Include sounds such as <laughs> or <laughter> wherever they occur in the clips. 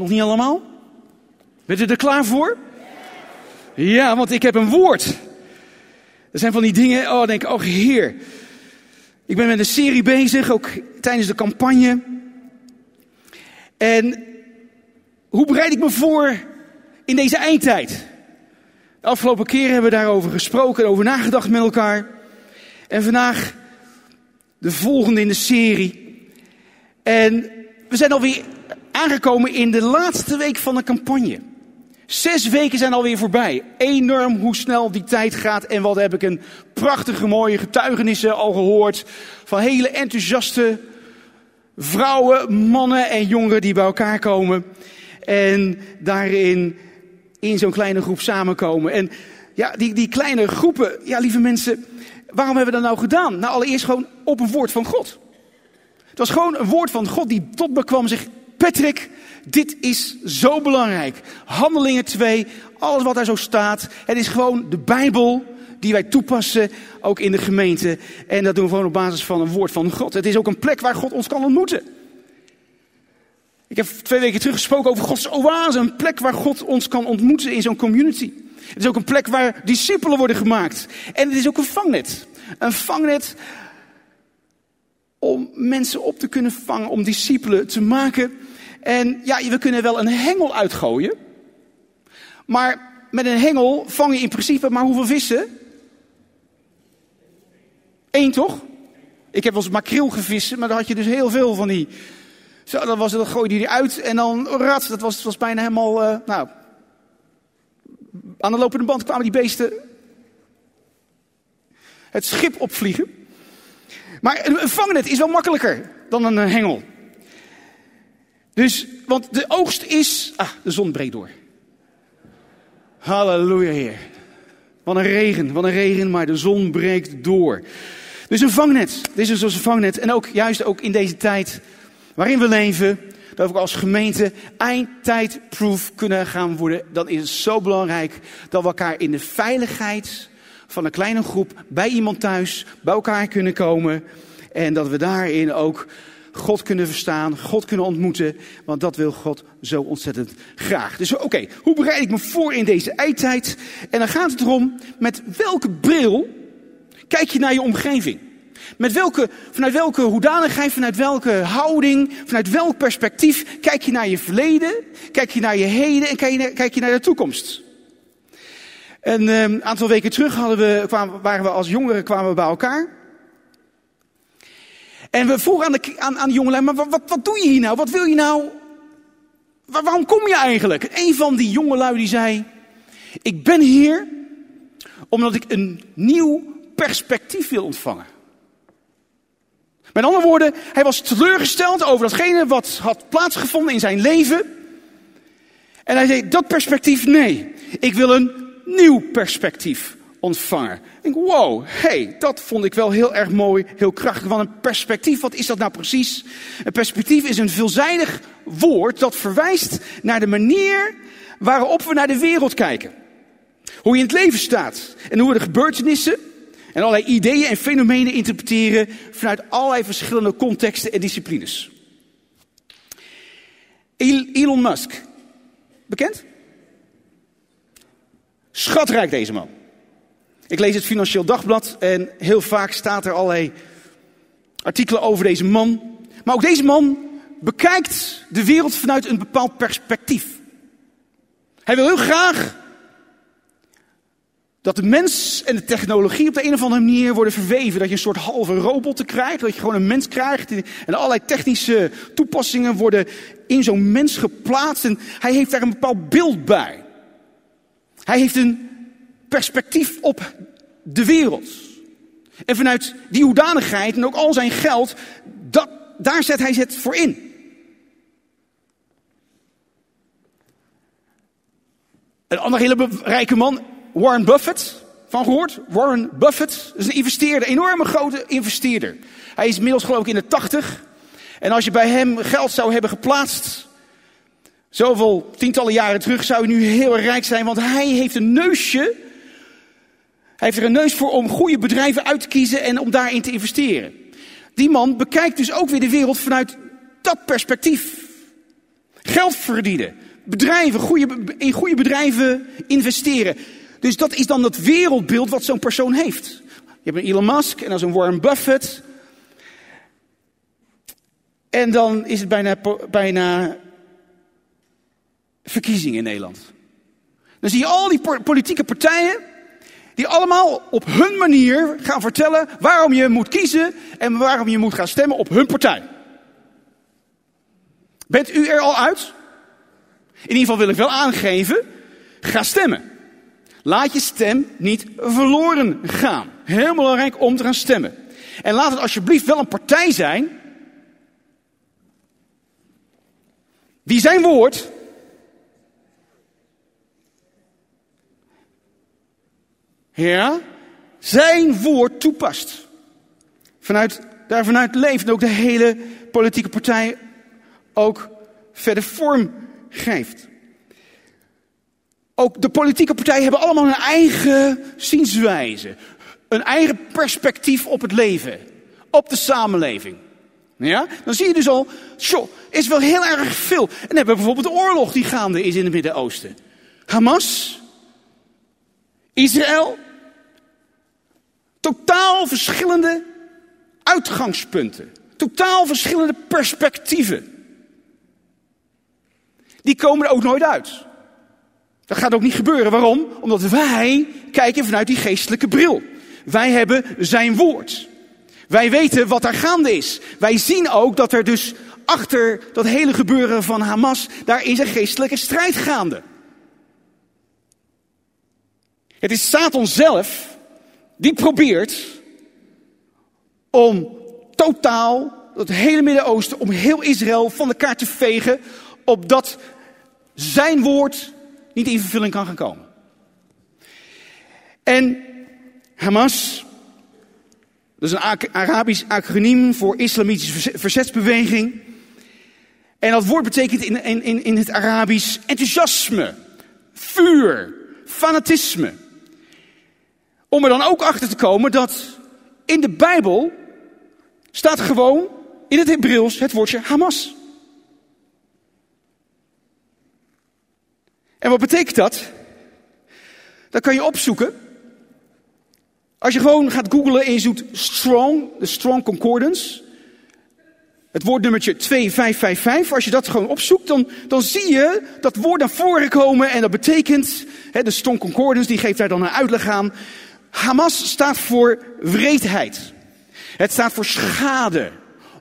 Nog niet allemaal? Bent u er klaar voor? Ja, want ik heb een woord. Er zijn van die dingen, oh, denk ik, oh heer. Ik ben met een serie bezig, ook tijdens de campagne. En hoe bereid ik me voor in deze eindtijd? De afgelopen keren hebben we daarover gesproken en over nagedacht met elkaar. En vandaag de volgende in de serie. En we zijn alweer aangekomen in de laatste week van de campagne. Zes weken zijn alweer voorbij. Enorm hoe snel die tijd gaat. En wat heb ik een prachtige mooie getuigenissen al gehoord. Van hele enthousiaste vrouwen, mannen en jongeren die bij elkaar komen. En daarin in zo'n kleine groep samenkomen. En ja, die, die kleine groepen, ja lieve mensen, waarom hebben we dat nou gedaan? Nou, allereerst gewoon op een woord van God. Het was gewoon een woord van God die tot me kwam en zegt, Patrick, dit is zo belangrijk. Handelingen 2, alles wat daar zo staat. Het is gewoon de Bijbel die wij toepassen, ook in de gemeente. En dat doen we gewoon op basis van een woord van God. Het is ook een plek waar God ons kan ontmoeten. Ik heb twee weken terug gesproken over Gods oase. Een plek waar God ons kan ontmoeten in zo'n community. Het is ook een plek waar discipelen worden gemaakt. En het is ook een vangnet. Een vangnet om mensen op te kunnen vangen, om discipelen te maken. En ja, we kunnen wel een hengel uitgooien. Maar met een hengel vang je in principe maar hoeveel vissen? Eén toch? Ik heb wel eens makreel gevissen, maar dan had je dus heel veel van die. Zo, dan, was, dan gooide die uit en dan rat. Dat was, was bijna helemaal. Uh, nou, aan de lopende band kwamen die beesten het schip opvliegen. Maar een vangnet is wel makkelijker dan een eh, hengel. Dus, want de oogst is. Ah, de zon breekt door. Halleluja, Heer. Wat een regen, wat een regen, maar de zon breekt door. Dus een vangnet. Dit is dus een vangnet. En ook juist ook in deze tijd waarin we leven, dat we als gemeente eindtijdproof kunnen gaan worden. Dan is het zo belangrijk dat we elkaar in de veiligheid van een kleine groep bij iemand thuis bij elkaar kunnen komen. En dat we daarin ook God kunnen verstaan, God kunnen ontmoeten, want dat wil God zo ontzettend graag. Dus oké, hoe bereid ik me voor in deze eindtijd? En dan gaat het erom, met welke bril kijk je naar je omgeving? Met welke, vanuit welke hoedanigheid, vanuit welke houding, vanuit welk perspectief kijk je naar je verleden, kijk je naar je heden en kijk je, naar de toekomst? Een um, aantal weken terug hadden we, kwamen, waren we als jongeren kwamen we bij elkaar. En we vroegen aan de, aan, aan jongelui, maar wat, wat, doe je hier nou? Wat wil je nou? Waar, waarom kom je eigenlijk? Een van die jongelui die zei, ik ben hier omdat ik een nieuw perspectief wil ontvangen. Met andere woorden, hij was teleurgesteld over datgene wat had plaatsgevonden in zijn leven. En hij zei, dat perspectief, nee, ik wil een nieuw perspectief ontvangen. Ik denk, wow, hey, dat vond ik wel heel erg mooi, heel krachtig. Want een perspectief, wat is dat nou precies? Een perspectief is een veelzijdig woord dat verwijst naar de manier waarop we naar de wereld kijken. Hoe je in het leven staat en hoe we de gebeurtenissen en allerlei ideeën en fenomenen interpreteren vanuit allerlei verschillende contexten en disciplines. Elon Musk, bekend? Schatrijk deze man. Ik lees het Financieel Dagblad en heel vaak staat er allerlei artikelen over deze man. Maar ook deze man bekijkt de wereld vanuit een bepaald perspectief. Hij wil heel graag dat de mens en de technologie op de een of andere manier worden verweven. Dat je een soort halve robot krijgt, dat je gewoon een mens krijgt. En allerlei technische toepassingen worden in zo'n mens geplaatst. En hij heeft daar een bepaald beeld bij. Hij heeft een perspectief op de wereld. En vanuit die hoedanigheid en ook al zijn geld, dat, daar zet hij het voor in. Een andere hele rijke man, Warren Buffett, van gehoord? Warren Buffett is een investeerder, een enorme grote investeerder. Hij is inmiddels geloof ik in de tachtig. En als je bij hem geld zou hebben geplaatst, zoveel tientallen jaren terug, zou hij nu heel rijk zijn. Want hij heeft een neusje heeft er een neus voor om goede bedrijven uit te kiezen en om daarin te investeren. Die man bekijkt dus ook weer de wereld vanuit dat perspectief. Geld verdienen. Bedrijven, goede, in goede bedrijven investeren. Dus dat is dan het wereldbeeld wat zo'n persoon heeft. Je hebt een Elon Musk en dan zo'n Warren Buffett. En dan is het bijna, bijna verkiezingen in Nederland. Dan zie je al die politieke partijen die allemaal op hun manier gaan vertellen waarom je moet kiezen en waarom je moet gaan stemmen op hun partij. Bent u er al uit? In ieder geval wil ik wel aangeven, ga stemmen. Laat je stem niet verloren gaan. Heel belangrijk om te gaan stemmen. En laat het alsjeblieft wel een partij zijn die zijn woord ja, zijn woord toepast. Vanuit, daar vanuit leeft ook de hele politieke partij ook verder vorm geeft. Ook de politieke partijen hebben allemaal een eigen zienswijze. Een eigen perspectief op het leven. Op de samenleving. Ja? Dan zie je dus al, zo, is wel heel erg veel. En dan hebben we bijvoorbeeld de oorlog die gaande is in het Midden-Oosten. Hamas, Israël, totaal verschillende uitgangspunten. Totaal verschillende perspectieven. Die komen er ook nooit uit. Dat gaat ook niet gebeuren. Waarom? Omdat wij kijken vanuit die geestelijke bril. Wij hebben zijn woord. Wij weten wat er gaande is. Wij zien ook dat er dus achter dat hele gebeuren van Hamas, daar is een geestelijke strijd gaande. Het is Satan zelf die probeert om totaal het hele Midden-Oosten, om heel Israël van de kaart te vegen, opdat zijn woord niet in vervulling kan gaan komen. En Hamas, dat is een Arabisch acroniem voor islamitische verzetsbeweging. En dat woord betekent in, in, in het Arabisch enthousiasme, vuur, fanatisme. Om er dan ook achter te komen dat in de Bijbel staat gewoon in het Hebreeuws het woordje Hamas. En wat betekent dat? Dat kan je opzoeken. Als je gewoon gaat googlen en je zoekt strong, de strong concordance. Het woordnummertje 2555. Als je dat gewoon opzoekt, dan, dan zie je dat woord naar voren komen. En dat betekent, de strong concordance, die geeft daar dan een uitleg aan. Hamas staat voor wreedheid. Het staat voor schade.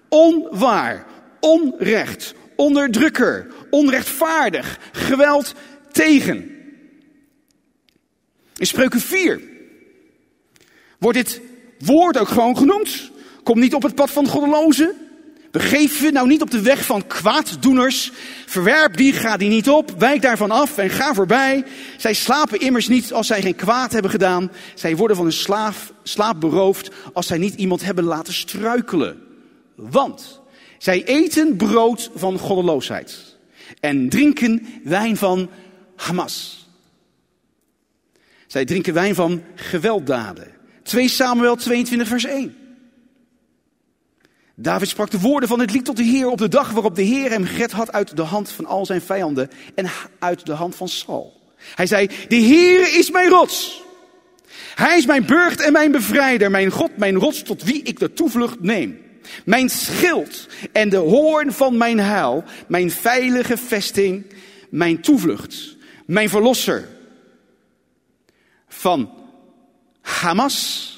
Onwaar. Onrecht. Onderdrukker. Onrechtvaardig. Geweld tegen. In spreuken 4 wordt dit woord ook gewoon genoemd. Kom niet op het pad van goddelozen. Begeef je nou niet op de weg van kwaaddoeners. Verwerp die, ga die niet op. Wijk daarvan af en ga voorbij. Zij slapen immers niet als zij geen kwaad hebben gedaan. Zij worden van hun slaaf, slaap beroofd als zij niet iemand hebben laten struikelen. Want zij eten brood van goddeloosheid. En drinken wijn van Hamas. Zij drinken wijn van gewelddaden. 2 Samuel 22 vers 1. David sprak de woorden van het lied tot de Heer op de dag waarop de Heer hem gered had uit de hand van al zijn vijanden en uit de hand van Saul. Hij zei, de Heer is mijn rots. Hij is mijn burcht en mijn bevrijder, mijn God, mijn rots tot wie ik de toevlucht neem. Mijn schild en de hoorn van mijn huil, mijn veilige vesting, mijn toevlucht, mijn verlosser. Van Hamas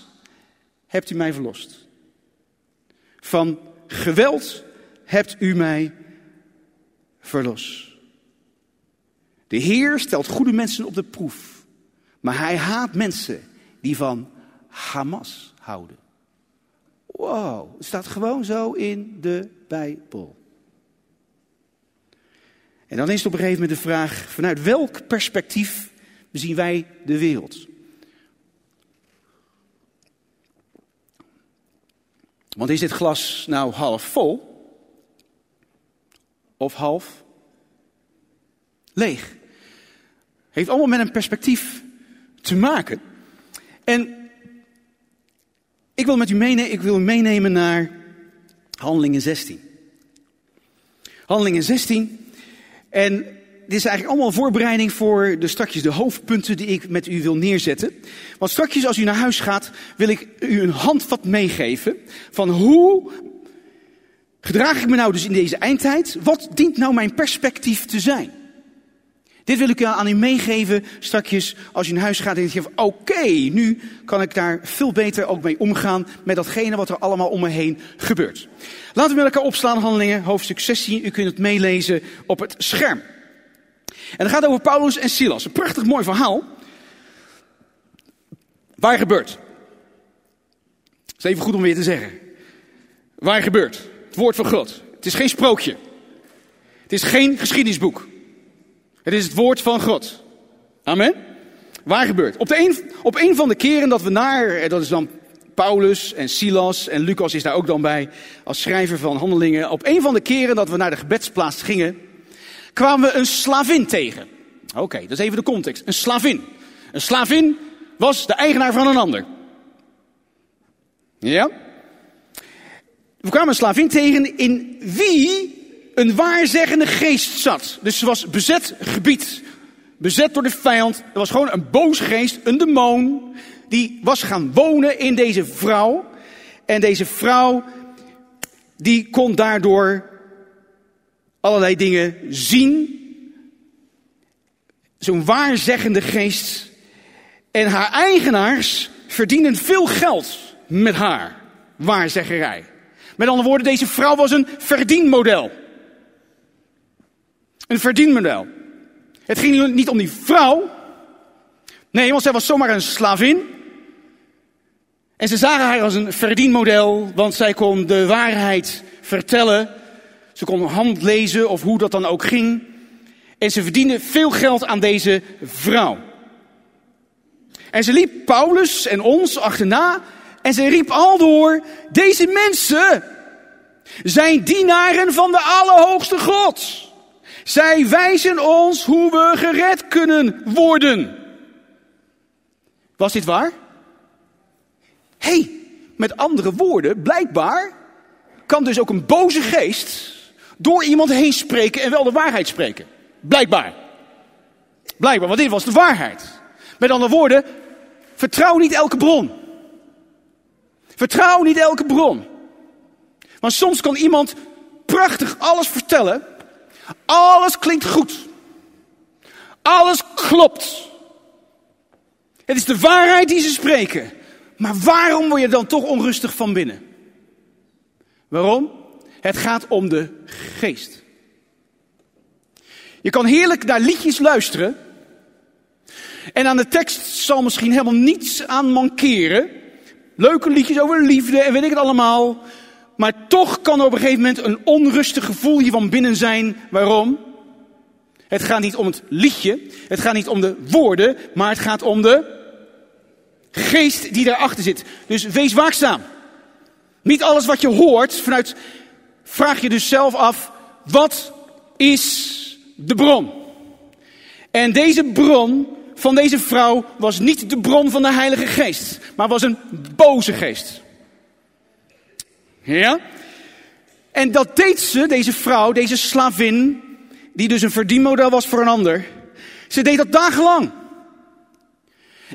hebt u mij verlost. Van geweld hebt u mij verlost. De Heer stelt goede mensen op de proef, maar hij haat mensen die van Hamas houden. Wow, het staat gewoon zo in de Bijbel. En dan is het op een gegeven moment de vraag: vanuit welk perspectief bezien wij de wereld? Want is dit glas nou half vol of half leeg? Heeft allemaal met een perspectief te maken. En ik wil met u meenemen, ik wil meenemen naar Handelingen 16. Handelingen 16. En dit is eigenlijk allemaal een voorbereiding voor de strakjes de hoofdpunten die ik met u wil neerzetten. Want strakjes als u naar huis gaat, wil ik u een handvat meegeven van hoe gedraag ik me nou dus in deze eindtijd? Wat dient nou mijn perspectief te zijn? Dit wil ik aan u meegeven strakjes als u naar huis gaat en van oké, nu kan ik daar veel beter ook mee omgaan met datgene wat er allemaal om me heen gebeurt. Laten we met elkaar opslaan handelingen, hoofdstuk 16. U kunt het meelezen op het scherm. En het gaat over Paulus en Silas. Een prachtig mooi verhaal. Waar gebeurt? Is even goed om weer te zeggen. Waar gebeurt? Het woord van God. Het is geen sprookje. Het is geen geschiedenisboek. Het is het woord van God. Amen. Waar gebeurt? Op, de een, op een van de keren dat we naar, eh, dat is dan Paulus en Silas en Lucas is daar ook dan bij als schrijver van handelingen. Op een van de keren dat we naar de gebedsplaats gingen, kwamen we een slavin tegen. Oké, dat is even de context. Een slavin. Een slavin was de eigenaar van een ander. Ja? We kwamen een slavin tegen in wie een waarzeggende geest zat. Dus ze was bezet gebied. Bezet door de vijand. Er was gewoon een boze geest, een demon. Die was gaan wonen in deze vrouw. En deze vrouw, die kon daardoor allerlei dingen zien. Zo'n waarzeggende geest. En haar eigenaars verdienen veel geld met haar waarzeggerij. Met andere woorden, deze vrouw was een verdienmodel. Een verdienmodel. Het ging niet om die vrouw. Nee, want zij was zomaar een slavin. En ze zagen haar als een verdienmodel, want zij kon de waarheid vertellen. Ze kon hand lezen of hoe dat dan ook ging. En ze verdiende veel geld aan deze vrouw. En ze liep Paulus en ons achterna en ze riep al door, deze mensen zijn dienaren van de Allerhoogste God. Zij wijzen ons hoe we gered kunnen worden. Was dit waar? Hey, met andere woorden, blijkbaar kan dus ook een boze geest door iemand heen spreken en wel de waarheid spreken. Blijkbaar. Blijkbaar, want dit was de waarheid. Met andere woorden, vertrouw niet elke bron. Vertrouw niet elke bron. Want soms kan iemand prachtig alles vertellen. Alles klinkt goed. Alles klopt. Het is de waarheid die ze spreken. Maar waarom word je dan toch onrustig van binnen? Waarom? Het gaat om de geest. Je kan heerlijk naar liedjes luisteren. En aan de tekst zal misschien helemaal niets aan mankeren. Leuke liedjes over liefde en weet ik het allemaal. Maar toch kan er op een gegeven moment een onrustig gevoel hier van binnen zijn. Waarom? Het gaat niet om het liedje, het gaat niet om de woorden, maar het gaat om de geest die daarachter zit. Dus wees waakzaam. Niet alles wat je hoort, vanuit vraag je dus zelf af, wat is de bron? En deze bron van deze vrouw was niet de bron van de Heilige Geest, maar was een boze geest. Ja? En dat deed ze, deze vrouw, deze slavin, die dus een verdienmodel was voor een ander. Ze deed dat dagenlang.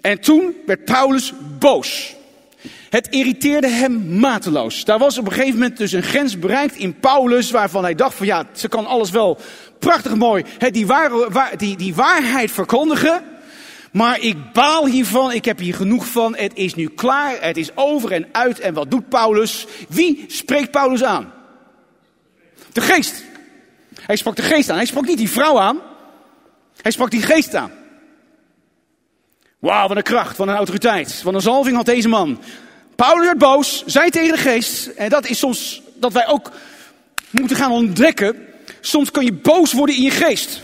En toen werd Paulus boos. Het irriteerde hem mateloos. Daar was op een gegeven moment dus een grens bereikt in Paulus, waarvan hij dacht van ja, ze kan alles wel prachtig mooi, die, waar, die, die waarheid verkondigen. Maar ik baal hiervan, ik heb hier genoeg van, het is nu klaar, het is over en uit. En wat doet Paulus? Wie spreekt Paulus aan? De geest. Hij sprak de geest aan, hij sprak niet die vrouw aan. Hij sprak die geest aan. Wauw, wat een kracht, wat een autoriteit, wat een zalving had deze man. Paulus werd boos, zei tegen de geest, en dat is soms dat wij ook moeten gaan ontdekken. Soms kan je boos worden in je geest.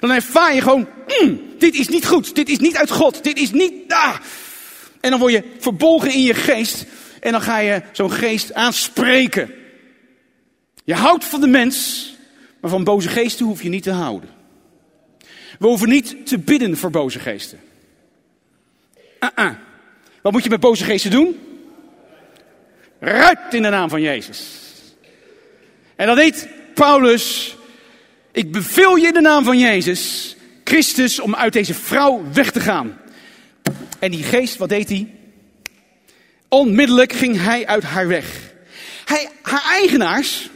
Dan ervaar je gewoon, mm, dit is niet goed, dit is niet uit God, dit is niet... Ah. En dan word je verbolgen in je geest en dan ga je zo'n geest aanspreken. Je houdt van de mens, maar van boze geesten hoef je niet te houden. We hoeven niet te bidden voor boze geesten. Uh -uh. Wat moet je met boze geesten doen? Ruit in de naam van Jezus. En dat deed Paulus Ik beveel je in de naam van Jezus, Christus, om uit deze vrouw weg te gaan. En die geest, wat deed hij? Onmiddellijk ging hij uit haar weg. Hij, haar eigenaars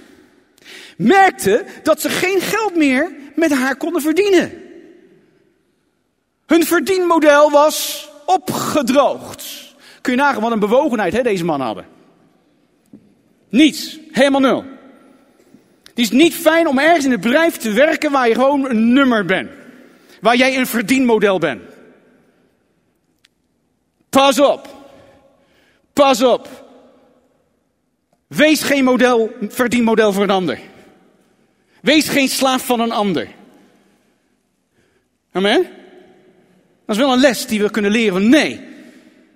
merkten dat ze geen geld meer met haar konden verdienen. Hun verdienmodel was opgedroogd. Kun je nagaan wat een bewogenheid hè, deze mannen hadden. Niets, helemaal nul. Het is niet fijn om ergens in het bedrijf te werken waar je gewoon een nummer bent. Waar jij een verdienmodel bent. Pas op. Pas op. Wees geen model, verdienmodel voor een ander. Wees geen slaaf van een ander. Amen? Dat is wel een les die we kunnen leren. Nee,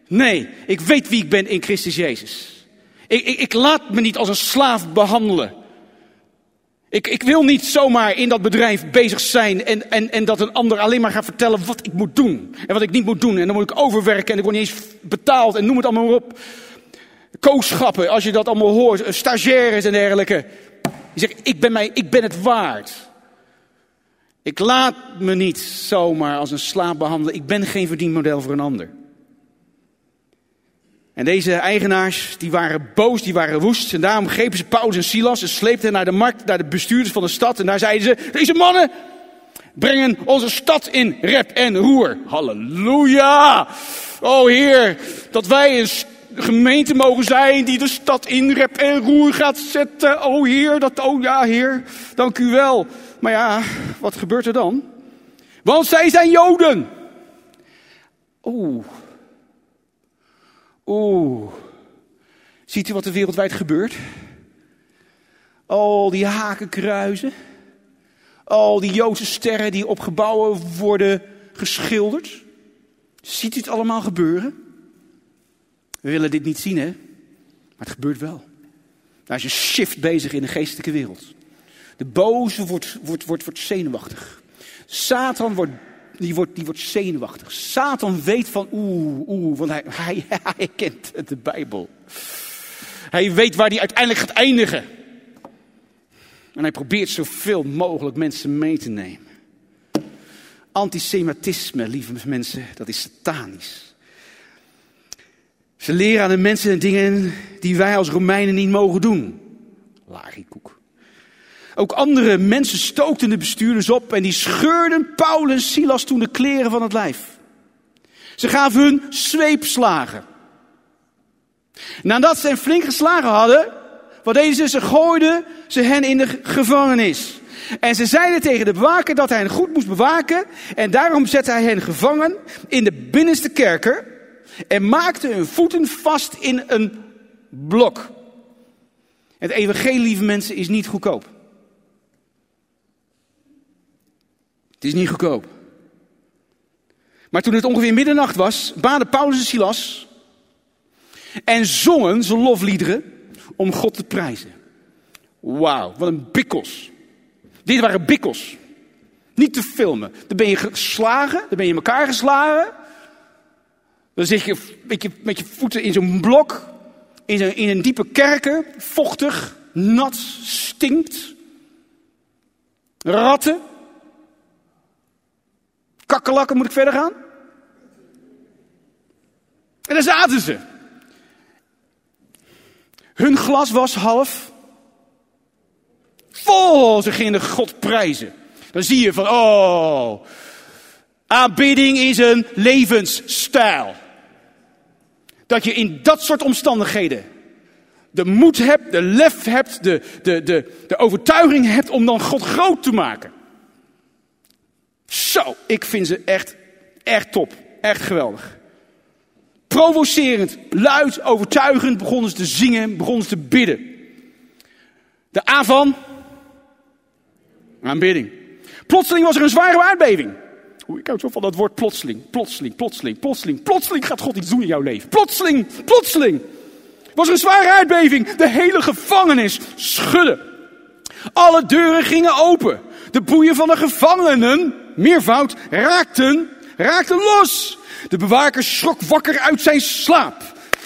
nee, ik weet wie ik ben in Christus Jezus. Ik, ik, ik laat me niet als een slaaf behandelen. Ik, ik wil niet zomaar in dat bedrijf bezig zijn en, en, en dat een ander alleen maar gaat vertellen wat ik moet doen. En wat ik niet moet doen. En dan moet ik overwerken en ik word niet eens betaald en noem het allemaal op. Kooschappen, als je dat allemaal hoort, stagiaires en dergelijke. Die zeggen, ik ben, mij, ik ben het waard. Ik laat me niet zomaar als een slaaf behandelen. Ik ben geen verdienmodel voor een ander. En deze eigenaars, die waren boos, die waren woest. En daarom grepen ze Paulus en Silas en sleepten hen naar de markt, naar de bestuurders van de stad. En daar zeiden ze, deze mannen brengen onze stad in rep en roer. Halleluja! Oh Heer, dat wij een gemeente mogen zijn die de stad in rep en roer gaat zetten. Oh Heer, dat, oh ja Heer, dank u wel. Maar ja, wat gebeurt er dan? Want zij zijn Joden. Oeh. Oeh. Ziet u wat er wereldwijd gebeurt? Al die hakenkruizen. Al die Joodse sterren die op gebouwen worden geschilderd. Ziet u het allemaal gebeuren? We willen dit niet zien, hè? Maar het gebeurt wel. Daar is een shift bezig in de geestelijke wereld. De boze wordt, wordt, wordt, wordt zenuwachtig. Satan wordt, die wordt, die wordt zenuwachtig. Satan weet van oeh, oeh, want hij, <laughs> hij, hij kent de Bijbel. Hij weet waar hij uiteindelijk gaat eindigen. En hij probeert zoveel mogelijk mensen mee te nemen. Antisemitisme, lieve mensen, dat is satanisch. Ze leren aan de mensen en dingen die wij als Romeinen niet mogen doen. Larikoek. Ook andere mensen stookten de bestuurders op en die scheurden Paulus en Silas toen de kleren van het lijf. Ze gaven hun zweepslagen. Nadat ze hen flink geslagen hadden, wat deden ze? Ze gooiden ze hen in de gevangenis. En ze zeiden tegen de bewaker dat hij hen goed moest bewaken. En daarom zette hij hen gevangen in de binnenste kerker. En maakte hun voeten vast in een blok. Het evangelie, lieve mensen, is niet goedkoop. Het is niet goedkoop. Maar toen het ongeveer middernacht was, baden Paulus en Silas en zongen ze lofliederen om God te prijzen. Wauw, wat een bikkels. Dit waren bikkels. Niet te filmen. Dan ben je geslagen, dan ben je in elkaar geslagen. Dan zit je met je, voeten in zo'n blok, in, een, in een diepe kerker, vochtig, nat, stinkt. Ratten. Kakkelakken, moet ik verder gaan? En daar zaten ze. Hun glas was half vol. Ze gingen God prijzen. Dan zie je van, oh, aanbidding is een levensstijl. Dat je in dat soort omstandigheden de moed hebt, de lef hebt, de, de, de, de overtuiging hebt om dan God groot te maken. Zo, ik vind ze echt, echt top. Echt geweldig. Provocerend, luid, overtuigend begonnen ze te zingen, begonnen ze te bidden. De A van aanbidding. Plotseling was er een zware aardbeving. Oeh, ik hou zo van dat woord plotseling, plotseling, plotseling, plotseling. Plotseling gaat God iets doen in jouw leven. Plotseling, plotseling. Was er een zware aardbeving. De hele gevangenis schudde. Alle deuren gingen open. De boeien van de gevangenen, meervoud, raakten, raakten los. De bewaker schrok wakker uit zijn slaap.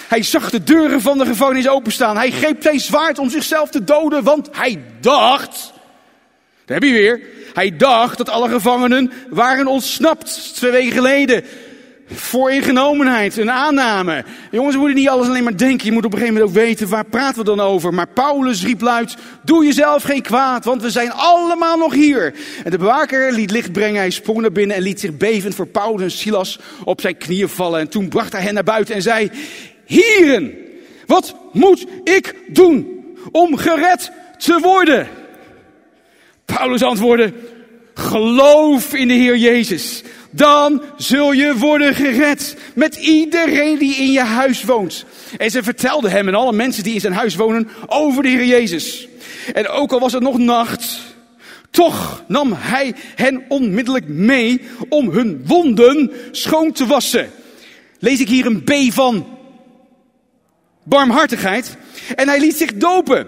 Hij zag de deuren van de gevangenis openstaan. Hij greep zijn zwaard om zichzelf te doden, want hij dacht Daar heb je weer. Hij dacht dat alle gevangenen waren ontsnapt twee weken geleden. Voor ingenomenheid, een aanname. Jongens, we moeten niet alles alleen maar denken. Je moet op een gegeven moment ook weten, waar praten we dan over? Maar Paulus riep luid, doe jezelf geen kwaad, want we zijn allemaal nog hier. En de bewaker liet licht brengen, hij sprong naar binnen en liet zich bevend voor Paulus en Silas op zijn knieën vallen. En toen bracht hij hen naar buiten en zei, Hieren, wat moet ik doen om gered te worden? Paulus antwoordde, geloof in de Heer Jezus. Dan zul je worden gered met iedereen die in je huis woont. En ze vertelde hem en alle mensen die in zijn huis wonen over de Heer Jezus. En ook al was het nog nacht, toch nam hij hen onmiddellijk mee om hun wonden schoon te wassen. Lees ik hier een B van barmhartigheid. En hij liet zich dopen.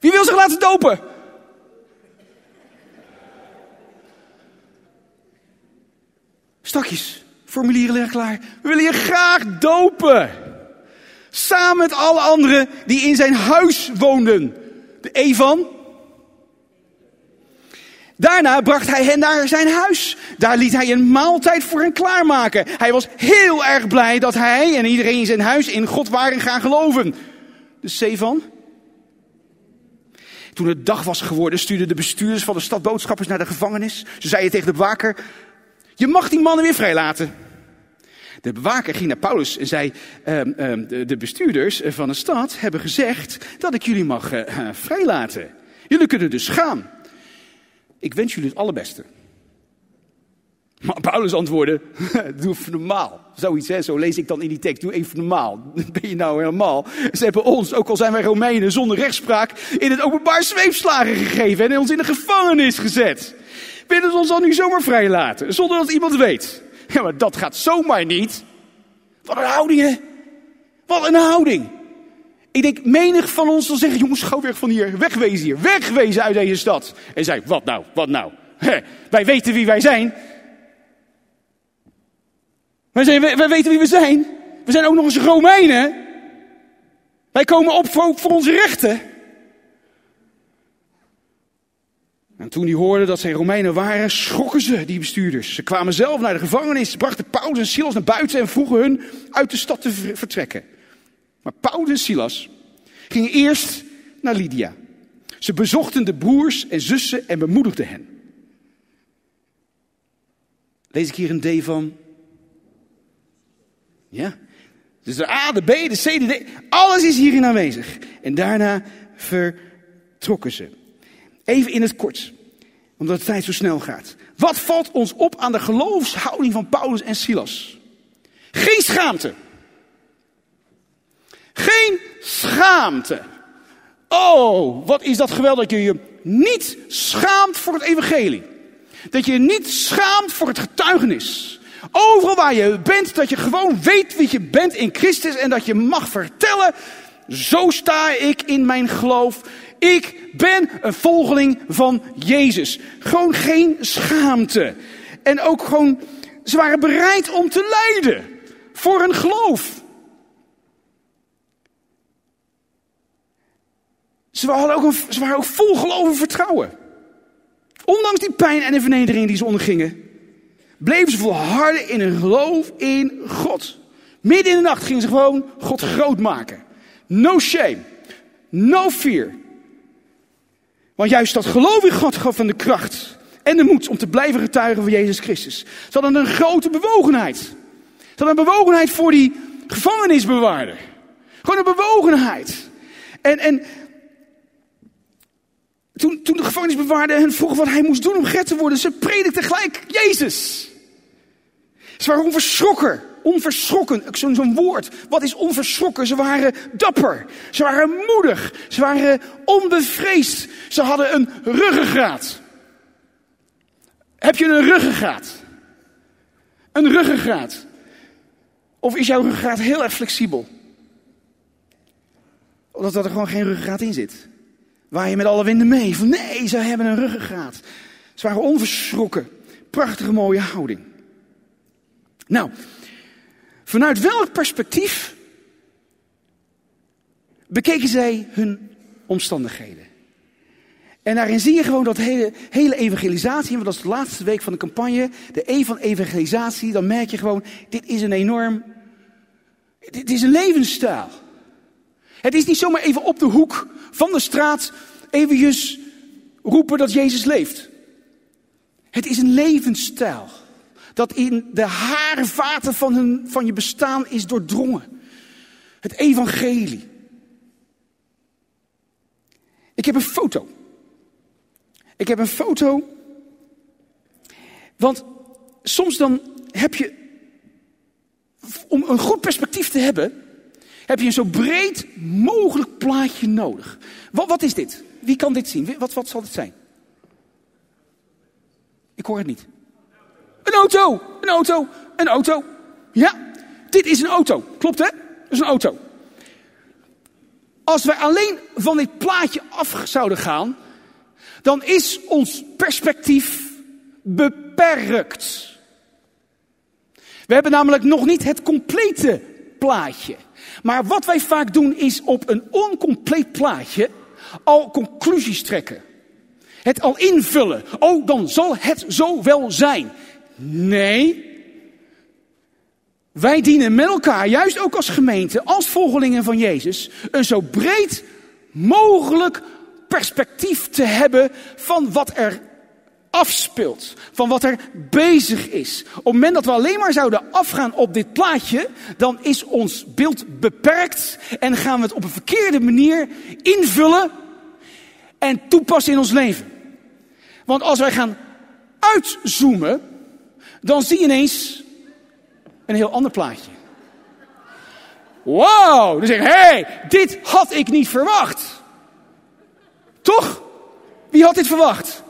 Wie wil zich laten dopen? Stakjes, formulieren liggen klaar. We willen je graag dopen. Samen met alle anderen die in zijn huis woonden. De Evan. Daarna bracht hij hen naar zijn huis. Daar liet hij een maaltijd voor hen klaarmaken. Hij was heel erg blij dat hij en iedereen in zijn huis in God waren gaan geloven. De Sevan. Toen het dag was geworden, stuurden de bestuurders van de stad boodschappers naar de gevangenis. Ze zeiden tegen de bewaker: Je mag die mannen weer vrijlaten. De bewaker ging naar Paulus en zei: ehm, ehm, de, de, bestuurders van de stad hebben gezegd dat ik jullie mag uh, vrijlaten. Jullie kunnen dus gaan. Ik wens jullie het allerbeste. Maar Paulus antwoordde, <laughs> doe even normaal. Zoiets, hè? zo lees ik dan in die tekst. Doe even normaal. <laughs> Ben je nou helemaal? Ze hebben ons, ook al zijn wij Romeinen, zonder rechtspraak, in het openbaar zweepslagen gegeven en ons in de gevangenis gezet. Willen ze ons dan nu zomaar vrijlaten, zonder dat iemand weet? Ja, maar dat gaat zomaar niet. Wat een houding, hè? Wat een houding. Ik denk, menig van ons zal zeggen, jongens, gauw weg van hier, wegwezen hier, wegwezen uit deze stad. En zei, wat nou, wat nou? Wij weten wie wij zijn. Wij, zijn, wij, weten wie we zijn. We zijn ook nog eens Romeinen. Wij komen op voor onze rechten. En toen die hoorden dat zij Romeinen waren, schrokken ze, die bestuurders. Ze kwamen zelf naar de gevangenis, brachten Paulus en Silas naar buiten en vroegen hun uit de stad te vertrekken. Maar Paulus en Silas gingen eerst naar Lydia. Ze bezochten de broers en zussen en bemoedigden hen. Lees ik hier een D van? Ja. Dus de A, de B, de C, de D. Alles is hierin aanwezig. En daarna vertrokken ze. Even in het kort, omdat de tijd zo snel gaat. Wat valt ons op aan de geloofshouding van Paulus en Silas? Geen schaamte. Geen schaamte. Oh, wat is dat geweldig dat je je niet schaamt voor het evangelie. Dat je je niet schaamt voor het getuigenis. Overal waar je bent, dat je gewoon weet wie je bent in Christus en dat je mag vertellen, zo sta ik in mijn geloof. Ik ben een volgeling van Jezus. Gewoon geen schaamte. En ook gewoon, ze waren bereid om te lijden voor hun geloof. Ze waren ook, ze waren ook vol geloof en vertrouwen. Ondanks die pijn en de vernedering die ze ondergingen, bleven ze volharden in hun geloof in God. Midden in de nacht gingen ze gewoon God groot maken. No shame. No fear. Want juist dat geloof in God gaf van de kracht en de moed om te blijven getuigen van Jezus Christus. Ze hadden een grote bewogenheid. Ze hadden een bewogenheid voor die gevangenisbewaarder. Gewoon een bewogenheid. En, en toen, toen de gevangenisbewaarder hen vroeg wat hij moest doen om gered te worden, ze predikten gelijk Jezus. Ze waren onverschrokken. Onverschrokken, zo'n zo woord. Wat is onverschrokken? Ze waren dapper. Ze waren moedig. Ze waren onbevreesd. Ze hadden een ruggengraat. Heb je een ruggengraat? Een ruggengraat. Of is jouw ruggengraat heel erg flexibel? Omdat er gewoon geen ruggengraat in zit. Waar je met alle winden mee. Van nee, ze hebben een ruggengraat. Ze waren onverschrokken. Prachtige mooie houding. Nou, vanuit welk perspectief bekeken zij hun omstandigheden? En daarin zie je gewoon dat hele, hele evangelisatie, want dat is de laatste week van de campagne, de E van evangelisatie, dan merk je gewoon, dit is een enorm, dit is een levensstijl. Het is niet zomaar even op de hoek van de straat eventjes roepen dat Jezus leeft. Het is een levensstijl dat in de haarvaten van, hun, van je bestaan is doordrongen. Het evangelie. Ik heb een foto. Ik heb een foto. Want soms dan heb je, om een goed perspectief te hebben, heb je een zo breed mogelijk plaatje nodig. Wat, wat is dit? Wie kan dit zien? Wat, wat zal het zijn? Ik hoor het niet. Een auto, een auto, een auto. Ja, dit is een auto. Klopt hè? Dat is een auto. Als wij alleen van dit plaatje af zouden gaan, dan is ons perspectief beperkt. We hebben namelijk nog niet het complete plaatje. Maar wat wij vaak doen is op een oncompleet plaatje al conclusies trekken. Het al invullen. Oh, dan zal het zo wel zijn. Nee. Wij dienen met elkaar, juist ook als gemeente, als volgelingen van Jezus, een zo breed mogelijk perspectief te hebben van wat er afspeelt, van wat er bezig is. Op het moment dat we alleen maar zouden afgaan op dit plaatje, dan is ons beeld beperkt en gaan we het op een verkeerde manier invullen en toepassen in ons leven. Want als wij gaan uitzoomen, dan zie je ineens een heel ander plaatje. Wow, dan zeg je, hey, dit had ik niet verwacht. Toch? Wie had dit verwacht?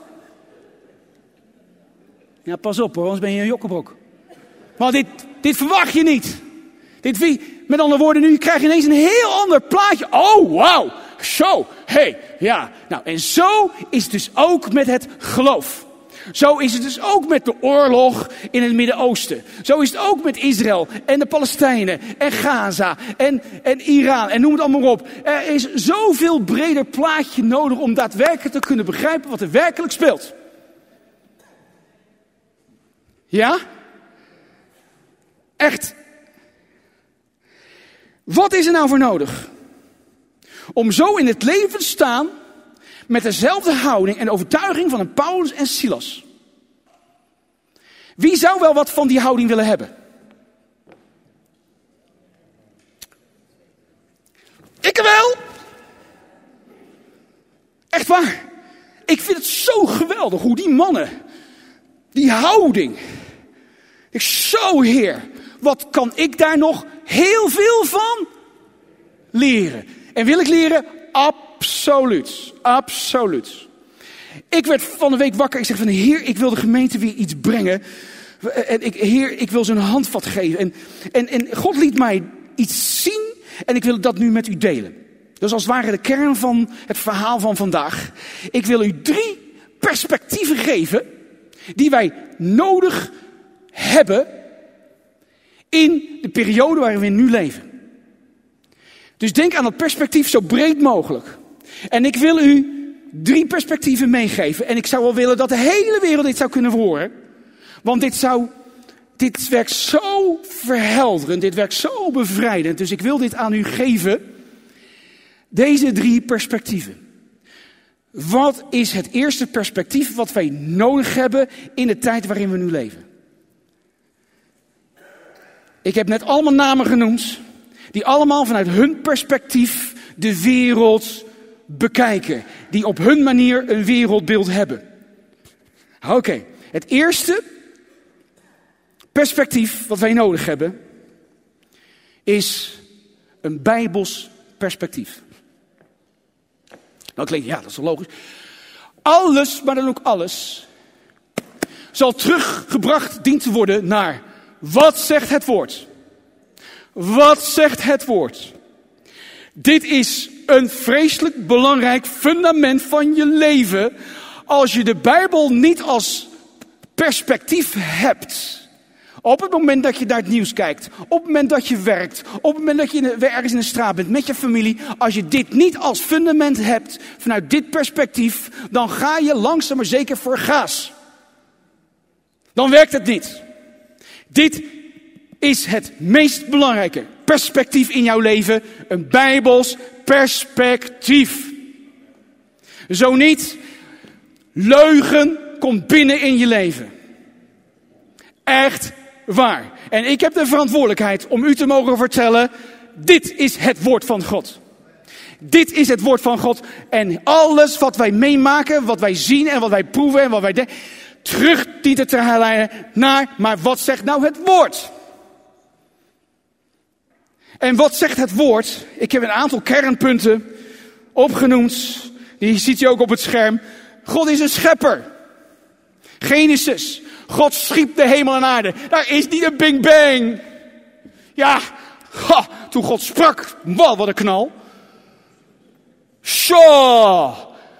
Ja, pas op hoor, anders ben je een jokkenbrok. Maar dit, dit verwacht je niet. Dit, met andere woorden, nu krijg je ineens een heel ander plaatje. Oh, wauw. Zo, hey, ja. Nou, en zo is het dus ook met het geloof. Zo is het dus ook met de oorlog in het Midden-Oosten. Zo is het ook met Israël en de Palestijnen en Gaza en, en Iran en noem het allemaal op. Er is zoveel breder plaatje nodig om daadwerkelijk te kunnen begrijpen wat er werkelijk speelt. Ja? Echt. Wat is er nou voor nodig? Om zo in het leven te staan met dezelfde houding en overtuiging van een Paulus en Silas. Wie zou wel wat van die houding willen hebben? Ik wel. Echt waar. Ik vind het zo geweldig hoe die mannen, die houding. Ik zo heer, wat kan ik daar nog heel veel van leren? En wil ik leren? Absoluut. Absoluut. Ik werd van de week wakker. Ik zeg van Heer, ik wil de gemeente weer iets brengen. En ik, Heer, ik wil ze een handvat geven. En, en, en God liet mij iets zien. En ik wil dat nu met u delen. Dus als het ware de kern van het verhaal van vandaag. Ik wil u drie perspectieven geven. Die wij nodig hebben. In de periode waarin we nu leven. Dus denk aan dat perspectief zo breed mogelijk. En ik wil u drie perspectieven meegeven. En ik zou wel willen dat de hele wereld dit zou kunnen horen. Want dit zou, dit werkt zo verhelderend, dit werkt zo bevrijdend. Dus ik wil dit aan u geven. Deze drie perspectieven. Wat is het eerste perspectief wat wij nodig hebben in de tijd waarin we nu leven? Ik heb net allemaal namen genoemd, die allemaal vanuit hun perspectief de wereld bekijken. Die op hun manier een wereldbeeld hebben. Oké, het eerste perspectief wat wij nodig hebben is een bijbels perspectief. Nou klinkt, ja, dat is wel logisch. Alles, maar dan ook alles, zal teruggebracht dient te worden naar wat zegt het woord? Wat zegt het woord? Dit is een vreselijk belangrijk fundament van je leven. Als je de Bijbel niet als perspectief hebt, Op het moment dat je naar het nieuws kijkt, op het moment dat je werkt, op het moment dat je ergens in de straat bent met je familie, als je dit niet als fundament hebt vanuit dit perspectief, dan ga je langzaam maar zeker voor gaas. Dan werkt het niet. Dit is het meest belangrijke perspectief in jouw leven, een bijbels perspectief. Zo niet, leugen komt binnen in je leven. Echt waar. En ik heb de verantwoordelijkheid om u te mogen vertellen, dit is het woord van God. Dit is het woord van God. En alles wat wij meemaken, wat wij zien en wat wij proeven en wat wij denken, terug te herleiden naar, maar wat zegt nou het woord? En wat zegt het woord? Ik heb een aantal kernpunten opgenoemd. Die ziet u ook op het scherm. God is een schepper. Genesis. God schiep de hemel en aarde. Daar is niet een bing bang. Ja, toen God sprak, wat, wat een knal. Sure.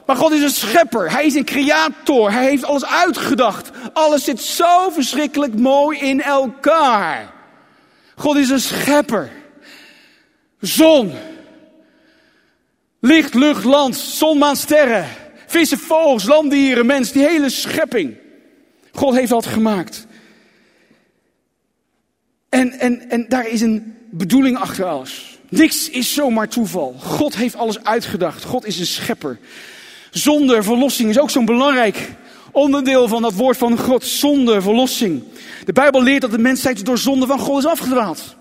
Maar God is een schepper. Hij is een creator. Hij heeft alles uitgedacht. Alles zit zo verschrikkelijk mooi in elkaar. God is een schepper. Zon. Licht, lucht, land, zon, maan, sterren. Vissen, vogels, landdieren, mens, die hele schepping. God heeft dat gemaakt. En, en, en daar is een bedoeling achter alles. Niks is zomaar toeval. God heeft alles uitgedacht. God is een schepper. Zonder verlossing is ook zo'n belangrijk onderdeel van dat woord van God. Zonder verlossing. De Bijbel leert dat de mensheid door zonde van God is afgedwaald.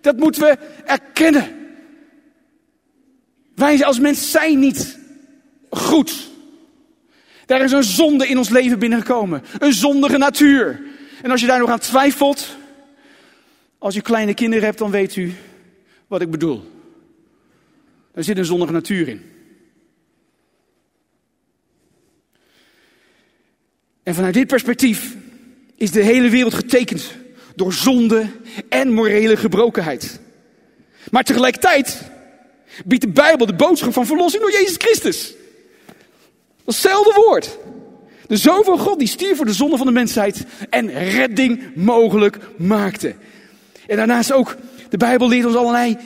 Dat moeten we erkennen. Wij als mens zijn niet goed. Daar is een zonde in ons leven binnengekomen. Een zondige natuur. En als je daar nog aan twijfelt, als u kleine kinderen hebt, dan weet u wat ik bedoel. Er zit een zondige natuur in. En vanuit dit perspectief is de hele wereld getekend door zonde en morele gebrokenheid. Maar tegelijkertijd biedt de Bijbel de boodschap van verlossing door Jezus Christus. Datzelfde woord. De Zoon van God die stierf voor de zonde van de mensheid en redding mogelijk maakte. En daarnaast ook, de Bijbel leert ons allerlei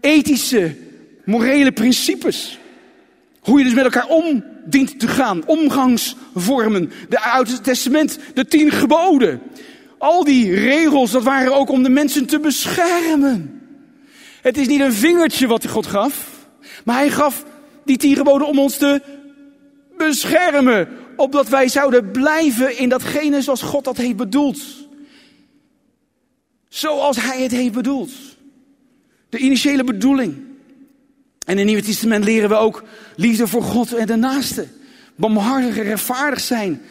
ethische, morele principes. Hoe je dus met elkaar om dient te gaan. Omgangsvormen. De Oude Testament, de tien geboden. Al die regels, dat waren ook om de mensen te beschermen. Het is niet een vingertje wat God gaf. Maar hij gaf die tien geboden om ons te beschermen. Opdat wij zouden blijven in datgene zoals God dat heeft bedoeld. Zoals hij het heeft bedoeld. De initiële bedoeling. En in het Nieuwe Testament leren we ook liefde voor God en de naaste. Barmhartig en rechtvaardig zijn.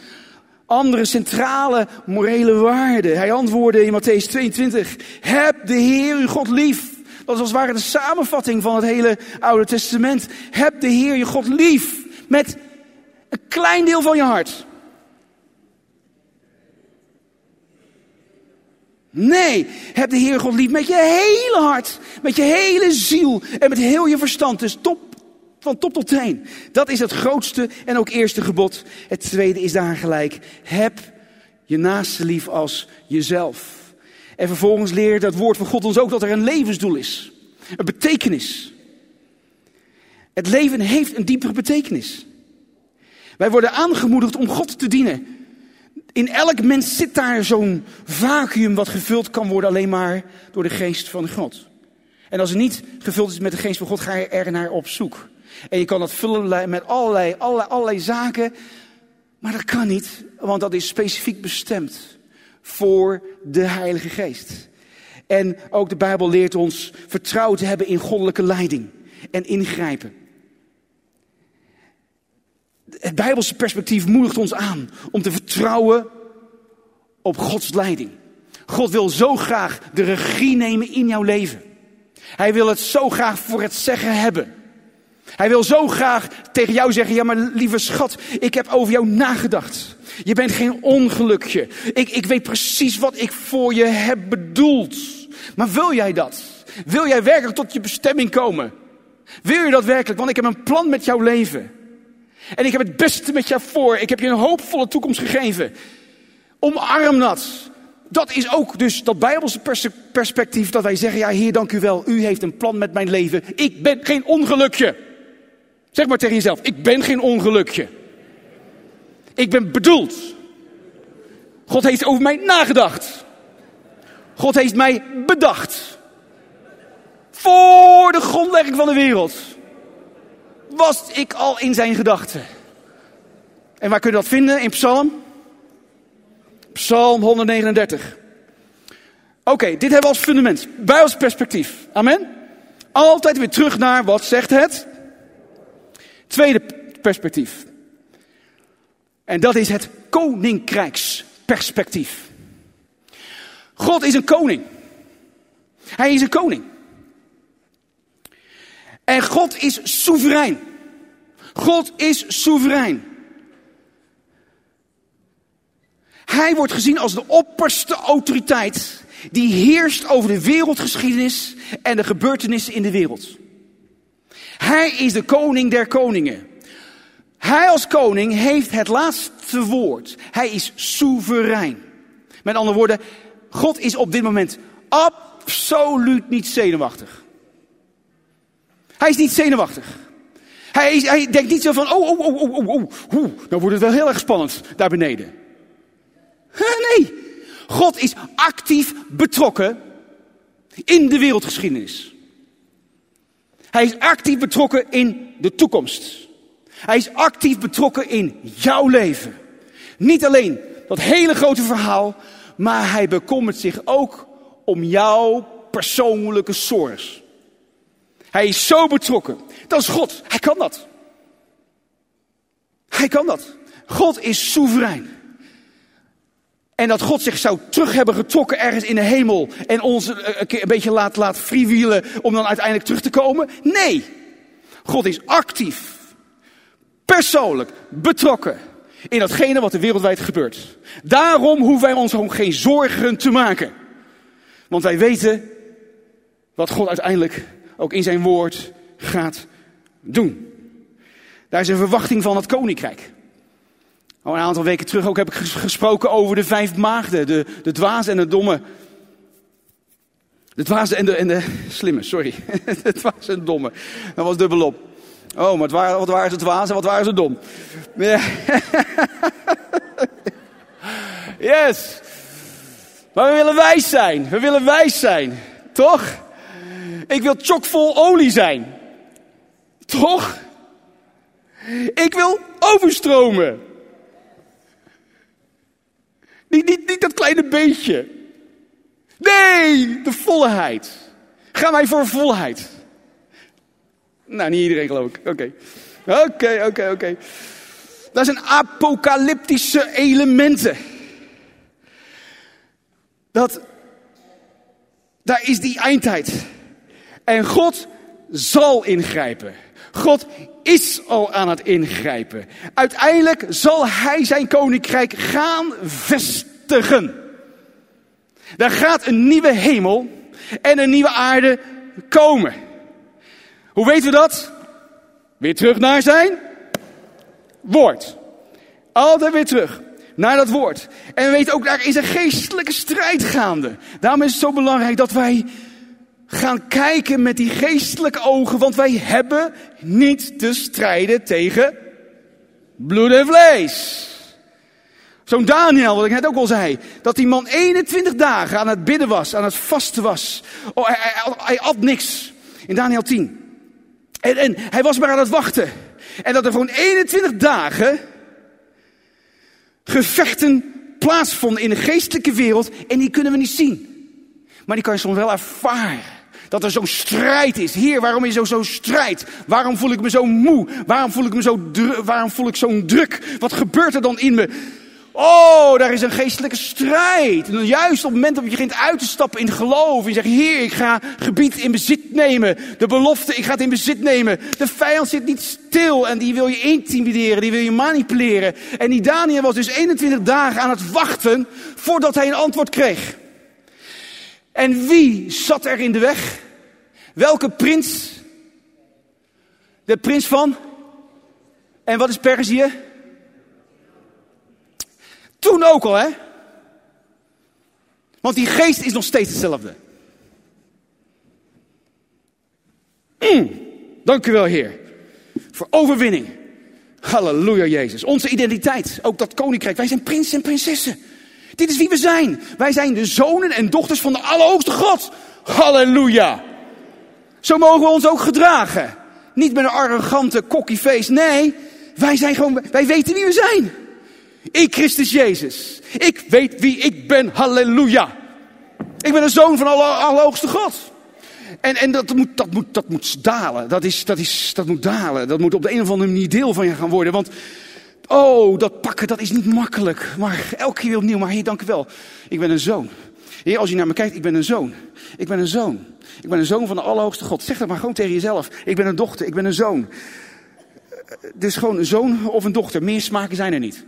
Andere centrale morele waarden. Hij antwoordde in Matthäus 22. Heb de Heer uw God lief. Dat is als het ware de samenvatting van het hele Oude Testament. Heb de Heer je God lief. Met een klein deel van je hart. Nee, heb de Heer God lief met je hele hart, met je hele ziel en met heel je verstand. Dus top, van top tot teen. Dat is het grootste en ook eerste gebod. Het tweede is daar gelijk. Heb je naaste lief als jezelf. En vervolgens leert dat woord van God ons ook dat er een levensdoel is. Een betekenis. Het leven heeft een diepere betekenis. Wij worden aangemoedigd om God te dienen. In elk mens zit daar zo'n vacuüm wat gevuld kan worden alleen maar door de geest van God. En als het niet gevuld is met de geest van God, ga je er naar op zoek. En je kan dat vullen met allerlei, allerlei, allerlei zaken. Maar dat kan niet, want dat is specifiek bestemd voor de Heilige Geest. En ook de Bijbel leert ons vertrouwen te hebben in goddelijke leiding en ingrijpen. Het Bijbelse perspectief moedigt ons aan om te vertrouwen op Gods leiding. God wil zo graag de regie nemen in jouw leven. Hij wil het zo graag voor het zeggen hebben. Hij wil zo graag tegen jou zeggen: Ja, maar lieve schat, ik heb over jou nagedacht. Je bent geen ongelukje. Ik, ik weet precies wat ik voor je heb bedoeld. Maar wil jij dat? Wil jij werkelijk tot je bestemming komen? Wil je dat werkelijk? Want ik heb een plan met jouw leven. En ik heb het beste met jou voor. Ik heb je een hoopvolle toekomst gegeven. Omarm dat. dat is ook dus dat Bijbelse perspectief dat wij zeggen, ja Heer dank u wel, u heeft een plan met mijn leven. Ik ben geen ongelukje. Zeg maar tegen jezelf, ik ben geen ongelukje. Ik ben bedoeld. God heeft over mij nagedacht. God heeft mij bedacht. Voor de grondlegging van de wereld was ik al in zijn gedachten. En waar kun je dat vinden? In Psalm? Psalm 139. Oké, dit hebben we als fundament. Bij ons perspectief. Amen. Altijd weer terug naar wat zegt het? Tweede perspectief. En dat is het koninkrijksperspectief. God is een koning. Hij is een koning. En God is soeverein. God is soeverein. Hij wordt gezien als de opperste autoriteit die heerst over de wereldgeschiedenis en de gebeurtenissen in de wereld. Hij is de koning der koningen. Hij als koning heeft het laatste woord. Hij is soeverein. Met andere woorden, God is op dit moment absoluut niet zenuwachtig. Hij is niet zenuwachtig. Hij, hij denkt niet zo van, oh, oh, oh, oh, oh, oh, oh, dan wordt het wel heel erg spannend daar beneden. Nee, God is actief betrokken in de wereldgeschiedenis. Hij is actief betrokken in de toekomst. Hij is actief betrokken in jouw leven. Niet alleen dat hele grote verhaal, maar hij bekommert zich ook om jouw persoonlijke zorgen. Hij is zo betrokken. Dat is God. Hij kan dat. Hij kan dat. God is soeverein. En dat God zich zou terug hebben getrokken ergens in de hemel en ons een, een beetje laat, laat om dan uiteindelijk terug te komen? Nee. God is actief, persoonlijk betrokken in datgene wat er wereldwijd gebeurt. Daarom hoeven wij ons ook geen zorgen te maken. Want wij weten wat God uiteindelijk ook in zijn woord gaat doen. Daar is een verwachting van het koninkrijk. Al een aantal weken terug ook heb ik gesproken over de vijf maagden. De, de dwaze en de domme. De dwaze en de, en de slimme, sorry. <laughs> De dwaze en de domme. Dat was dubbelop. Oh, maar waren, wat waren ze dwaas en wat waren ze dom? <laughs> Yes. Maar we willen wijs zijn. We willen wijs zijn. Toch? Ik wil chockvol olie zijn. Toch? Ik wil overstromen. Niet, niet, dat kleine beetje. Nee, de volheid. Ga mij voor volheid. Nou, niet iedereen geloof ik. Oké. Oké, oké, oké. Dat zijn apocalyptische elementen. Dat, daar is die eindtijd. En God zal ingrijpen. God is al aan het ingrijpen. Uiteindelijk zal hij zijn koninkrijk gaan vestigen. Er gaat een nieuwe hemel en een nieuwe aarde komen. Hoe weten we dat? Weer terug naar zijn woord. Altijd weer terug naar dat woord. En we weten ook, daar is een geestelijke strijd gaande. Daarom is het zo belangrijk dat wij gaan kijken met die geestelijke ogen, want wij hebben niet te strijden tegen bloed en vlees. Zo'n Daniel, wat ik net ook al zei, dat die man 21 dagen aan het bidden was, aan het vasten was. Oh, hij, hij, hij at niks. In Daniel 10. En, en hij was maar aan het wachten. En dat er voor 21 dagen gevechten plaatsvonden in de geestelijke wereld en die kunnen we niet zien. Maar die kan je soms wel ervaren. Dat er zo'n strijd is. Heer, waarom is er zo'n strijd? Waarom voel ik me zo moe? Waarom voel ik me zo waarom voel ik zo'n druk? Wat gebeurt er dan in me? Oh, daar is een geestelijke strijd. En juist op het moment dat je begint uit te stappen in geloof. En je zegt, Heer, ik ga gebied in bezit nemen. De belofte, ik ga het in bezit nemen. De vijand zit niet stil en die wil je intimideren, die wil je manipuleren. En die Daniel was dus 21 dagen aan het wachten voordat hij een antwoord kreeg. En wie zat er in de weg? Welke prins? De prins van? En wat is Perzië? Toen ook al, hè? Want die geest is nog steeds hetzelfde. Mm, dank u wel, Heer. Voor overwinning. Halleluja, Jezus. Onze identiteit, ook dat koninkrijk. Wij zijn prinsen en prinsessen. Dit is wie we zijn. Wij zijn de zonen en dochters van de Allerhoogste God. Halleluja. Zo mogen we ons ook gedragen. Niet met een arrogante face. Nee, wij zijn gewoon, wij weten wie we zijn. Ik, Christus Jezus. Ik weet wie ik ben. Halleluja. Ik ben een zoon van de Allerhoogste God. En, en dat, moet, dat, moet, dat moet dalen. Dat, is, dat, is, dat moet dalen. Dat moet op de een of andere manier deel van je gaan worden. Want, oh, dat pakken, dat is niet makkelijk. Maar elke keer weer opnieuw. Maar heer, dank u wel. Ik ben een zoon. Heer, als je naar me kijkt, ik ben een zoon. Ik ben een zoon. Ik ben een zoon van de Allerhoogste God. Zeg dat maar gewoon tegen jezelf. Ik ben een dochter, ik ben een zoon. Dus gewoon een zoon of een dochter. Meer smaken zijn er niet.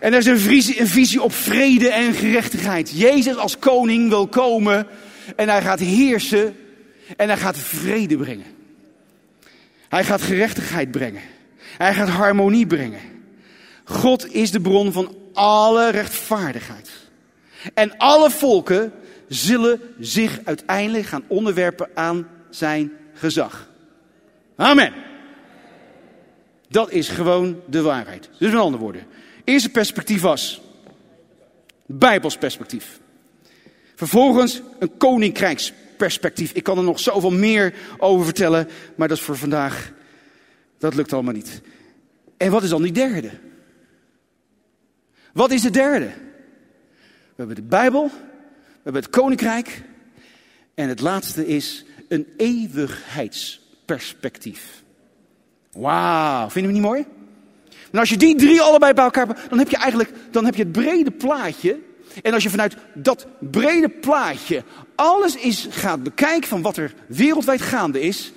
En er is een visie, een visie op vrede en gerechtigheid. Jezus als koning wil komen en hij gaat heersen en hij gaat vrede brengen. Hij gaat gerechtigheid brengen. Hij gaat harmonie brengen. God is de bron van alle rechtvaardigheid. En alle volken zullen zich uiteindelijk gaan onderwerpen aan zijn gezag. Amen. Dat is gewoon de waarheid. Dus met andere woorden. Eerste perspectief was Bijbels perspectief. Vervolgens een koninkrijksperspectief. Ik kan er nog zoveel meer over vertellen, maar dat is voor vandaag, dat lukt allemaal niet. En wat is dan die derde? Wat is de derde? We hebben de Bijbel, we hebben het koninkrijk en het laatste is een eeuwigheidsperspectief. Wauw, vinden we niet mooi? En als je die drie allebei bij elkaar dan heb je eigenlijk dan heb je het brede plaatje. En als je vanuit dat brede plaatje alles is, gaat bekijken van wat er wereldwijd gaande is,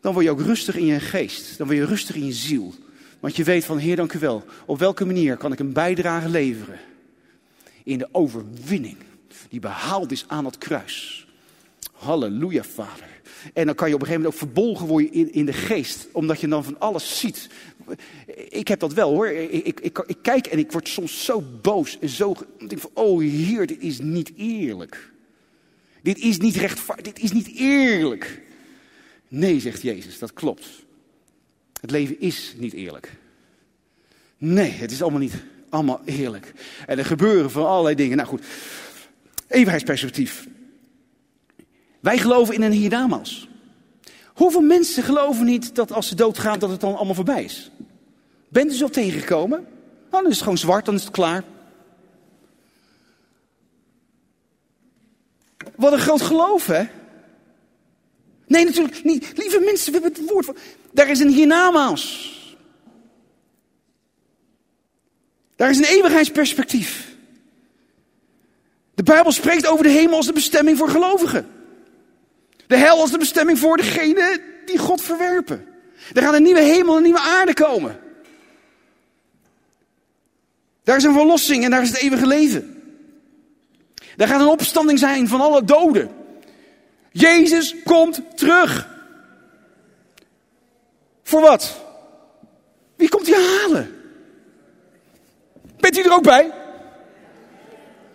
dan word je ook rustig in je geest. Dan word je rustig in je ziel. Want je weet van Heer, dank u wel. Op welke manier kan ik een bijdrage leveren in de overwinning die behaald is aan het kruis. Halleluja, Vader. En dan kan je op een gegeven moment ook verbolgen worden in, in de geest, omdat je dan van alles ziet. Ik heb dat wel hoor. Ik, ik, ik, kijk en ik word soms zo boos en zo. Ik denk van, oh Heer, dit is niet eerlijk. Dit is niet rechtvaardig, dit is niet eerlijk. Nee, zegt Jezus, dat klopt. Het leven is niet eerlijk. Nee, het is allemaal niet allemaal eerlijk. En er gebeuren van allerlei dingen. Nou goed, evenheidsperspectief. Wij geloven in een hiernamaals. Hoeveel mensen geloven niet dat als ze doodgaan dat het dan allemaal voorbij is? Bent u zo tegengekomen? Nou, dan is het gewoon zwart, dan is het klaar. Wat een groot geloof, hè? Nee, natuurlijk niet. Lieve mensen, we hebben het woord. Daar is een hiernamaals. Daar is een eeuwigheidsperspectief. De Bijbel spreekt over de hemel als de bestemming voor gelovigen. De hel als de bestemming voor degenen die God verwerpen. Er gaat een nieuwe hemel en een nieuwe aarde komen. Daar is een verlossing en daar is het eeuwige leven. Daar gaat een opstanding zijn van alle doden. Jezus komt terug. Voor wat? Wie komt hij halen? Bent u er ook bij?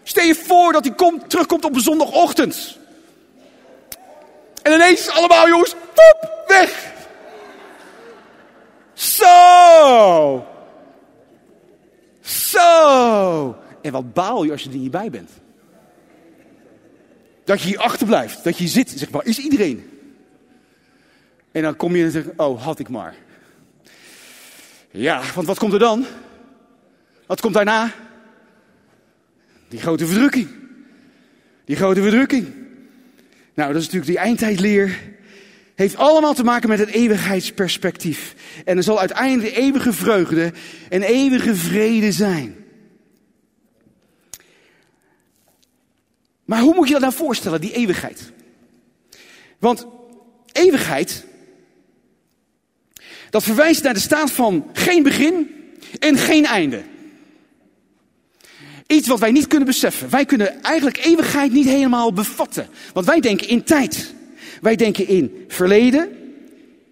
Stel je voor dat hij komt, terugkomt op een zondagochtend. En ineens allemaal jongens, poep, weg. Zo. Zo. En wat baal je als je er niet bij bent. Dat je hier achterblijft. Dat je zit. Zeg maar, is iedereen? En dan kom je en zeg oh, had ik maar. Ja, want wat komt er dan? Wat komt daarna? Die grote verdrukking. Die grote verdrukking. Nou, dat is natuurlijk die eindtijdleer. Heeft allemaal te maken met het eeuwigheidsperspectief. En er zal uiteindelijk eeuwige vreugde en eeuwige vrede zijn. Maar hoe moet je dat nou voorstellen, die eeuwigheid? Want eeuwigheid, dat verwijst naar de staat van geen begin en geen einde. Iets wat wij niet kunnen beseffen. Wij kunnen eigenlijk eeuwigheid niet helemaal bevatten. Want wij denken in tijd. Wij denken in verleden,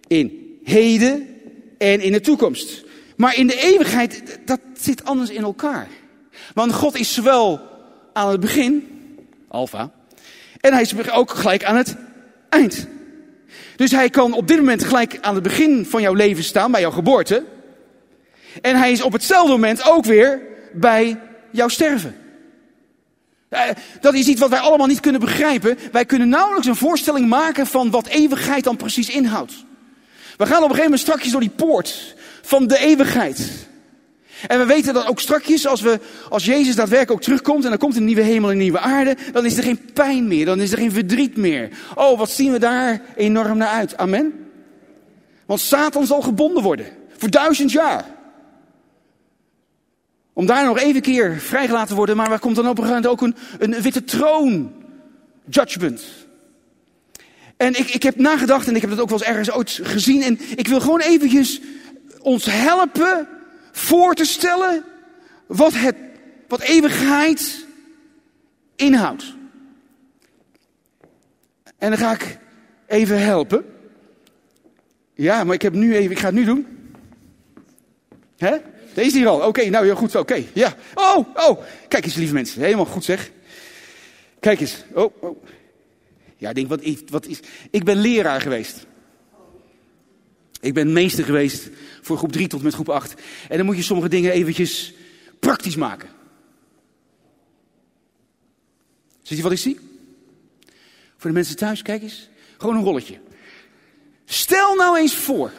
in heden en in de toekomst. Maar in de eeuwigheid, dat zit anders in elkaar. Want God is zowel aan het begin, alfa, en hij is ook gelijk aan het eind. Dus hij kan op dit moment gelijk aan het begin van jouw leven staan, bij jouw geboorte. En hij is op hetzelfde moment ook weer bij jouw sterven. Eh, dat is iets wat wij allemaal niet kunnen begrijpen. Wij kunnen nauwelijks een voorstelling maken van wat eeuwigheid dan precies inhoudt. We gaan op een gegeven moment strakjes door die poort van de eeuwigheid. En we weten dat ook strakjes, als, we, als Jezus daadwerkelijk ook terugkomt en dan komt een nieuwe hemel en een nieuwe aarde, dan is er geen pijn meer, dan is er geen verdriet meer. Oh, wat zien we daar enorm naar uit. Amen. Want Satan zal gebonden worden. Voor duizend jaar. Om daar nog even keer vrijgelaten te worden, maar waar komt dan op een gegeven moment ook een, een witte troon? Judgment. En ik, ik heb nagedacht en ik heb dat ook wel eens ergens ooit gezien. En ik wil gewoon eventjes ons helpen voor te stellen wat, het, wat eeuwigheid inhoudt. En dan ga ik even helpen. Ja, maar ik, heb nu even, ik ga het nu doen. Hè? Deze hier al. Oké, nou ja, goed. Oké, ja. Oh, oh. Kijk eens, lieve mensen. Helemaal goed zeg. Kijk eens. Oh, oh. Ja, ik denk, wat, wat is... Ik ben leraar geweest. Ik ben meester geweest voor groep 3 tot met groep 8. En dan moet je sommige dingen eventjes praktisch maken. Ziet je wat ik zie? Voor de mensen thuis, kijk eens. Gewoon een rolletje. Stel nou eens voor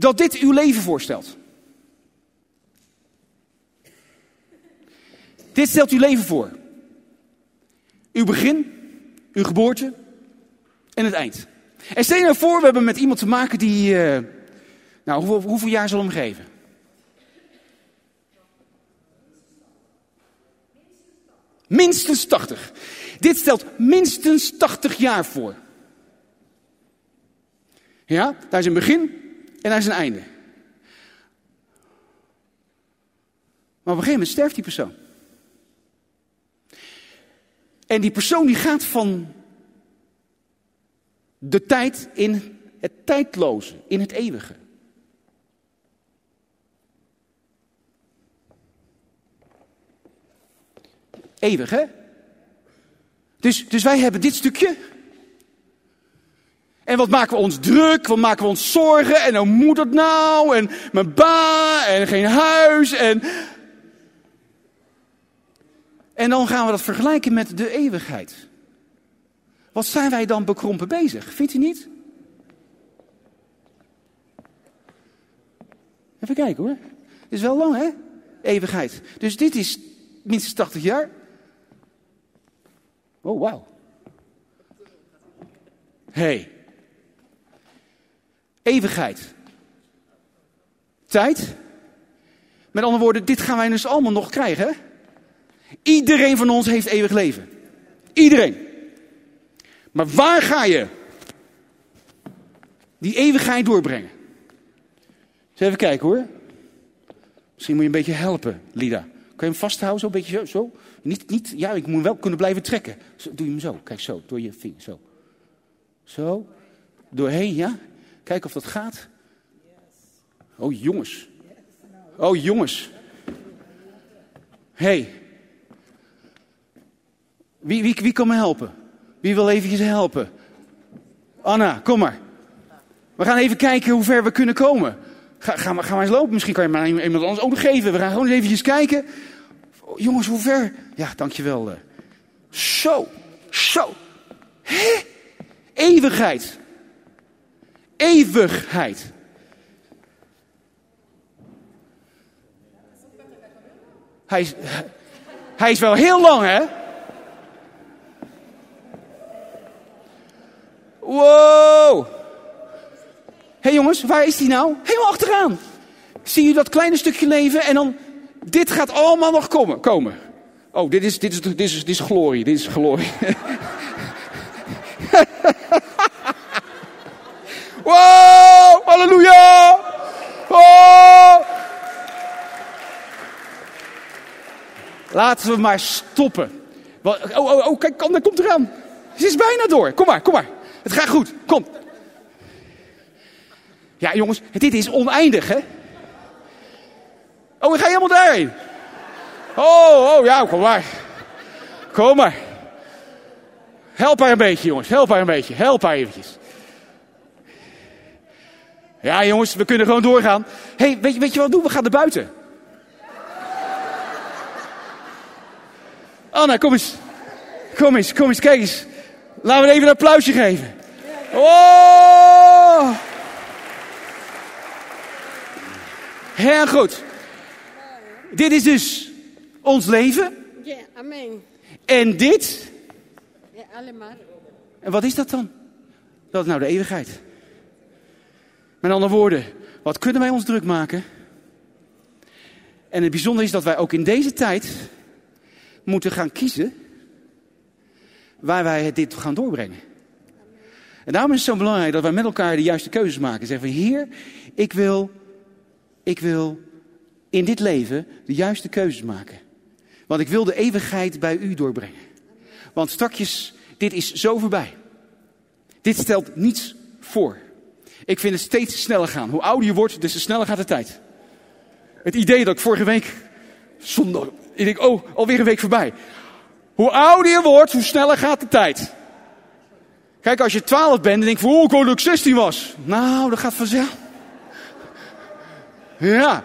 dat dit uw leven voorstelt. Dit stelt uw leven voor. Uw begin, uw geboorte en het eind. En stel je nou voor, we hebben met iemand te maken die. Uh, nou, hoeveel, hoeveel jaar zal hem geven? Minstens 80. Dit stelt minstens 80 jaar voor. Ja, daar is een begin en daar is een einde. Maar op een gegeven moment sterft die persoon. En die persoon die gaat van de tijd in het tijdloze, in het eeuwige. Eeuwig, hè? Dus, dus wij hebben dit stukje. Wat maken we ons druk? Wat maken we ons zorgen? En hoe moet dat nou? En mijn baan en geen huis en... En dan gaan we dat vergelijken met de eeuwigheid. Wat zijn wij dan bekrompen bezig? Vindt u niet? Even kijken hoor. Het is wel lang hè? Eeuwigheid. Dus dit is minstens 80 jaar. Oh, wauw. hey. Eeuwigheid. Tijd. Met andere woorden, dit gaan wij dus allemaal nog krijgen. Iedereen van ons heeft eeuwig leven. Iedereen. Maar waar ga je die eeuwigheid doorbrengen? Even kijken hoor. Misschien moet je een beetje helpen, Lida. Kan je hem vasthouden, zo een beetje zo? zo? Niet, niet, ja, ik moet wel kunnen blijven trekken. Zo, doe je hem zo, kijk zo, door je vinger, zo. Zo, doorheen, ja. Kijk of dat gaat. Oh jongens. Oh jongens. hey. wie, wie, wie kan me helpen? Wie wil eventjes helpen? Anna, kom maar. We gaan even kijken hoe ver we kunnen komen. Ga, ga, maar, ga maar eens lopen. Misschien kan je maar iemand anders ook nog geven. We gaan gewoon eens eventjes kijken. jongens, hoe ver? Ja, dankjewel. Eh. Zo, zo. Hé? Eeuwigheid. Eeuwigheid. Hij is, hij is wel heel lang, hè? Wow! Hé hey jongens, waar is die nou? Helemaal achteraan. Zie je dat kleine stukje leven en dan, dit gaat allemaal nog komen. komen. Oh, dit is, dit is, dit is, dit is glorie, dit is glorie. <laughs> wow, halleluja! Laten we maar stoppen. Oh, oh, oh, kijk, daar komt eraan. Ze is bijna door. Kom maar, kom maar. Het gaat goed. Kom. Ja, jongens, dit is oneindig, hè? Oh, ik ga helemaal daarheen. Oh, oh, ja, kom maar. Kom maar. Help haar een beetje, jongens. Help haar een beetje. Help haar eventjes. Ja, jongens, we kunnen gewoon doorgaan. hey, weet, je, weet je wat we doen? We gaan naar buiten. Anna, kom eens. Kom eens, kom eens, kijk eens. Laten we even een applausje geven. Oh! Heel goed. Dit is dus ons leven. Ja, amen. En dit. Ja, allemaal. En wat is dat dan? Dat is nou de eeuwigheid. Met andere woorden, wat kunnen wij ons druk maken? En het bijzondere is dat wij ook in deze tijd moeten gaan kiezen waar wij dit gaan doorbrengen. En daarom is het zo belangrijk dat wij met elkaar de juiste keuzes maken. Zeggen van Heer, ik wil, ik wil in dit leven de juiste keuzes maken. Want ik wil de eeuwigheid bij u doorbrengen. Want strakjes, dit is zo voorbij. Dit stelt niets voor. Ik vind het steeds sneller gaan. Hoe ouder je wordt, des te sneller gaat de tijd. Het idee dat ik vorige week, zondag, ik denk, oh, alweer een week voorbij. Hoe ouder je wordt, hoe sneller gaat de tijd. Kijk, als je 12 bent, dan denk je, oh, ik dat ik 16 was. Nou, dat gaat vanzelf. Ja.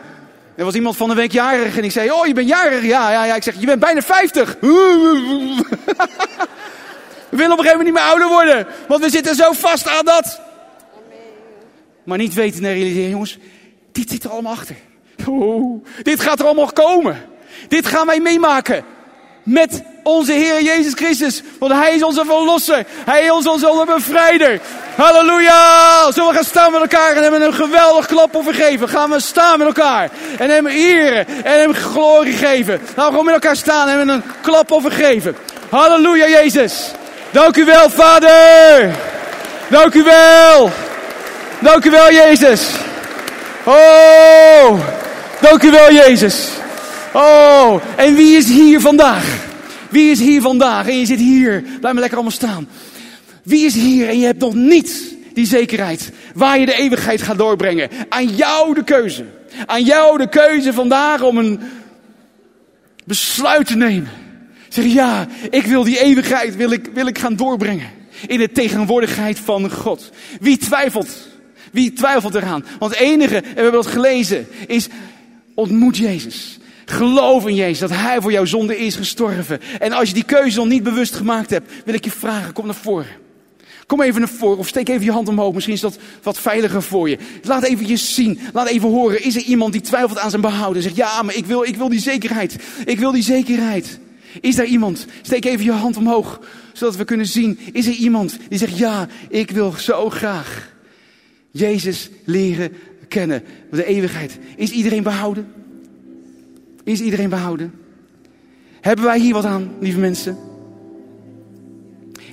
Er was iemand van de week jarig en ik zei, oh, je bent jarig. Ja, ja, ja. Ik zeg, je bent bijna 50. <laughs> We willen op een gegeven moment niet meer ouder worden. Want we zitten zo vast aan dat. Maar niet weten en realiseren, jongens, dit zit er allemaal achter. Dit gaat er allemaal komen. Dit gaan wij meemaken. Met onze Heer Jezus Christus. Want Hij is onze verlosser. Hij is onze bevrijder. Halleluja! Zullen we gaan staan met elkaar en hebben een geweldig klap vergeven? Gaan we staan met elkaar en hem eren en hem glorie geven. Laten we gewoon met elkaar staan en hem een klap vergeven. Halleluja, Jezus. Dank u wel, Vader. Dank u wel. Dank u wel, Jezus. Oh, dank u wel, Jezus. Oh, en wie is hier vandaag? Wie is hier vandaag? En je zit hier, blijf maar lekker allemaal staan. Wie is hier en je hebt nog niet die zekerheid waar je de eeuwigheid gaat doorbrengen? Aan jou de keuze. Aan jou de keuze vandaag om een besluit te nemen. Zeg ja, ik wil die eeuwigheid wil ik, wil ik gaan doorbrengen. In de tegenwoordigheid van God. Wie twijfelt? Wie twijfelt eraan? Want het enige, en we hebben dat gelezen, is ontmoet Jezus. Geloof in Jezus, dat Hij voor jouw zonde is gestorven. En als je die keuze nog niet bewust gemaakt hebt, wil ik je vragen, kom naar voren. Kom even naar voren of steek even je hand omhoog. Misschien is dat wat veiliger voor je. Laat even je zien. Laat even horen. Is er iemand die twijfelt aan zijn behouden? Zegt ja, maar ik wil, ik wil die zekerheid. Ik wil die zekerheid. Is er iemand? Steek even je hand omhoog. Zodat we kunnen zien. Is er iemand die zegt ja, ik wil zo graag Jezus leren kennen. De eeuwigheid. Is iedereen behouden? Is iedereen behouden? Hebben wij hier wat aan, lieve mensen?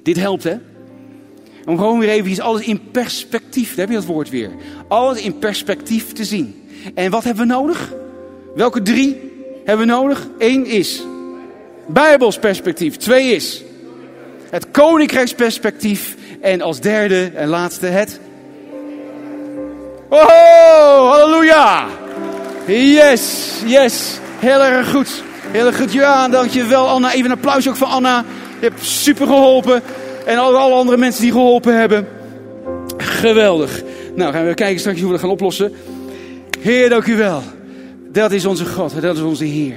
Dit helpt, hè? Om gewoon weer even alles in perspectief, daar heb je dat woord weer. Alles in perspectief te zien. En wat hebben we nodig? Welke drie hebben we nodig? Eén is Bijbels perspectief. Twee is het koninkrijksperspectief. En als derde en laatste het. Oh, halleluja! Yes, yes. Heel erg goed. Heel erg goed. Ja, dankjewel Anna. Even een applaus ook voor Anna. Je hebt super geholpen. En alle andere mensen die geholpen hebben. Geweldig. Nou, gaan we kijken straks hoe we dat gaan oplossen. Heer, dank u wel. Dat is onze God. Dat is onze Heer.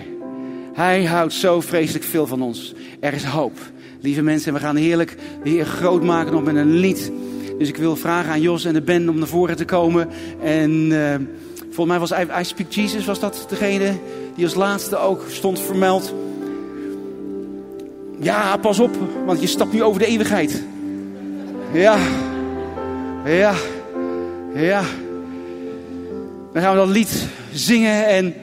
Hij houdt zo vreselijk veel van ons. Er is hoop. Lieve mensen, we gaan heerlijk de Heer groot maken nog met een lied. Dus ik wil vragen aan Jos en de band om naar voren te komen. En uh, volgens mij was I, I Speak Jesus, was dat degene die als laatste ook stond vermeld. Ja, pas op, want je stapt nu over de eeuwigheid. Ja, ja, ja. Dan gaan we dat lied zingen en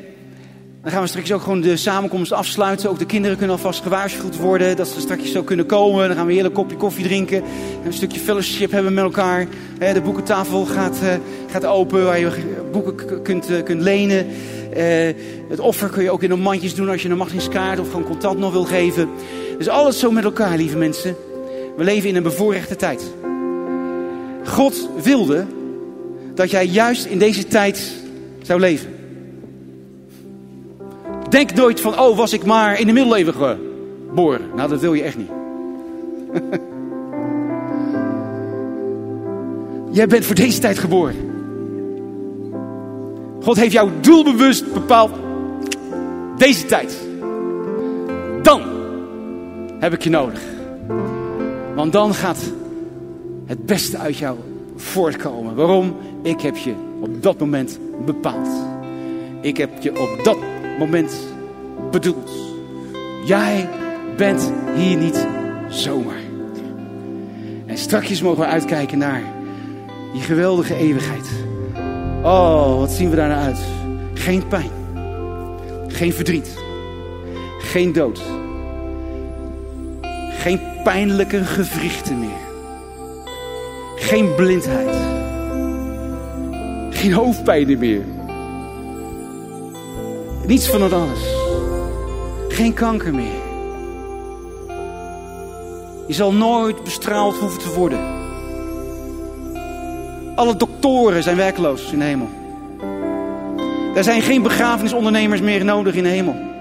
dan gaan we straks ook gewoon de samenkomst afsluiten. Ook de kinderen kunnen alvast gewaarschuwd worden dat ze straks zo kunnen komen. Dan gaan we een hele kopje koffie drinken. En een stukje fellowship hebben met elkaar. De boekentafel gaat, eh, gaat open waar je boeken kunt, eh, kunt lenen. Eh, het offer kun je ook in een mandjes doen als je een machtigingskaart of gewoon contant nog wil geven. Dus alles zo met elkaar, lieve mensen. We leven in een bevoorrechte tijd. God wilde dat jij juist in deze tijd zou leven. Denk nooit van, oh, was ik maar in de middeleeuwen geboren. Nou, dat wil je echt niet. <laughs> Jij bent voor deze tijd geboren. God heeft jou doelbewust bepaald. Deze tijd. Dan heb ik je nodig. Want dan gaat het beste uit jou voortkomen. Waarom? Ik heb je op dat moment bepaald. Ik heb je op dat moment bedoeld. Jij bent hier niet zomaar. En strakjes mogen we uitkijken naar die geweldige eeuwigheid. Oh, wat zien we daar naar uit? Geen pijn. Geen verdriet. Geen dood. Geen pijnlijke gewrichten meer. Geen blindheid. Geen hoofdpijnen meer. Niets van dat alles. Geen kanker meer. Je zal nooit bestraald hoeven te worden. Alle doktoren zijn werkloos in de hemel. Er zijn geen begrafenisondernemers meer nodig in de hemel.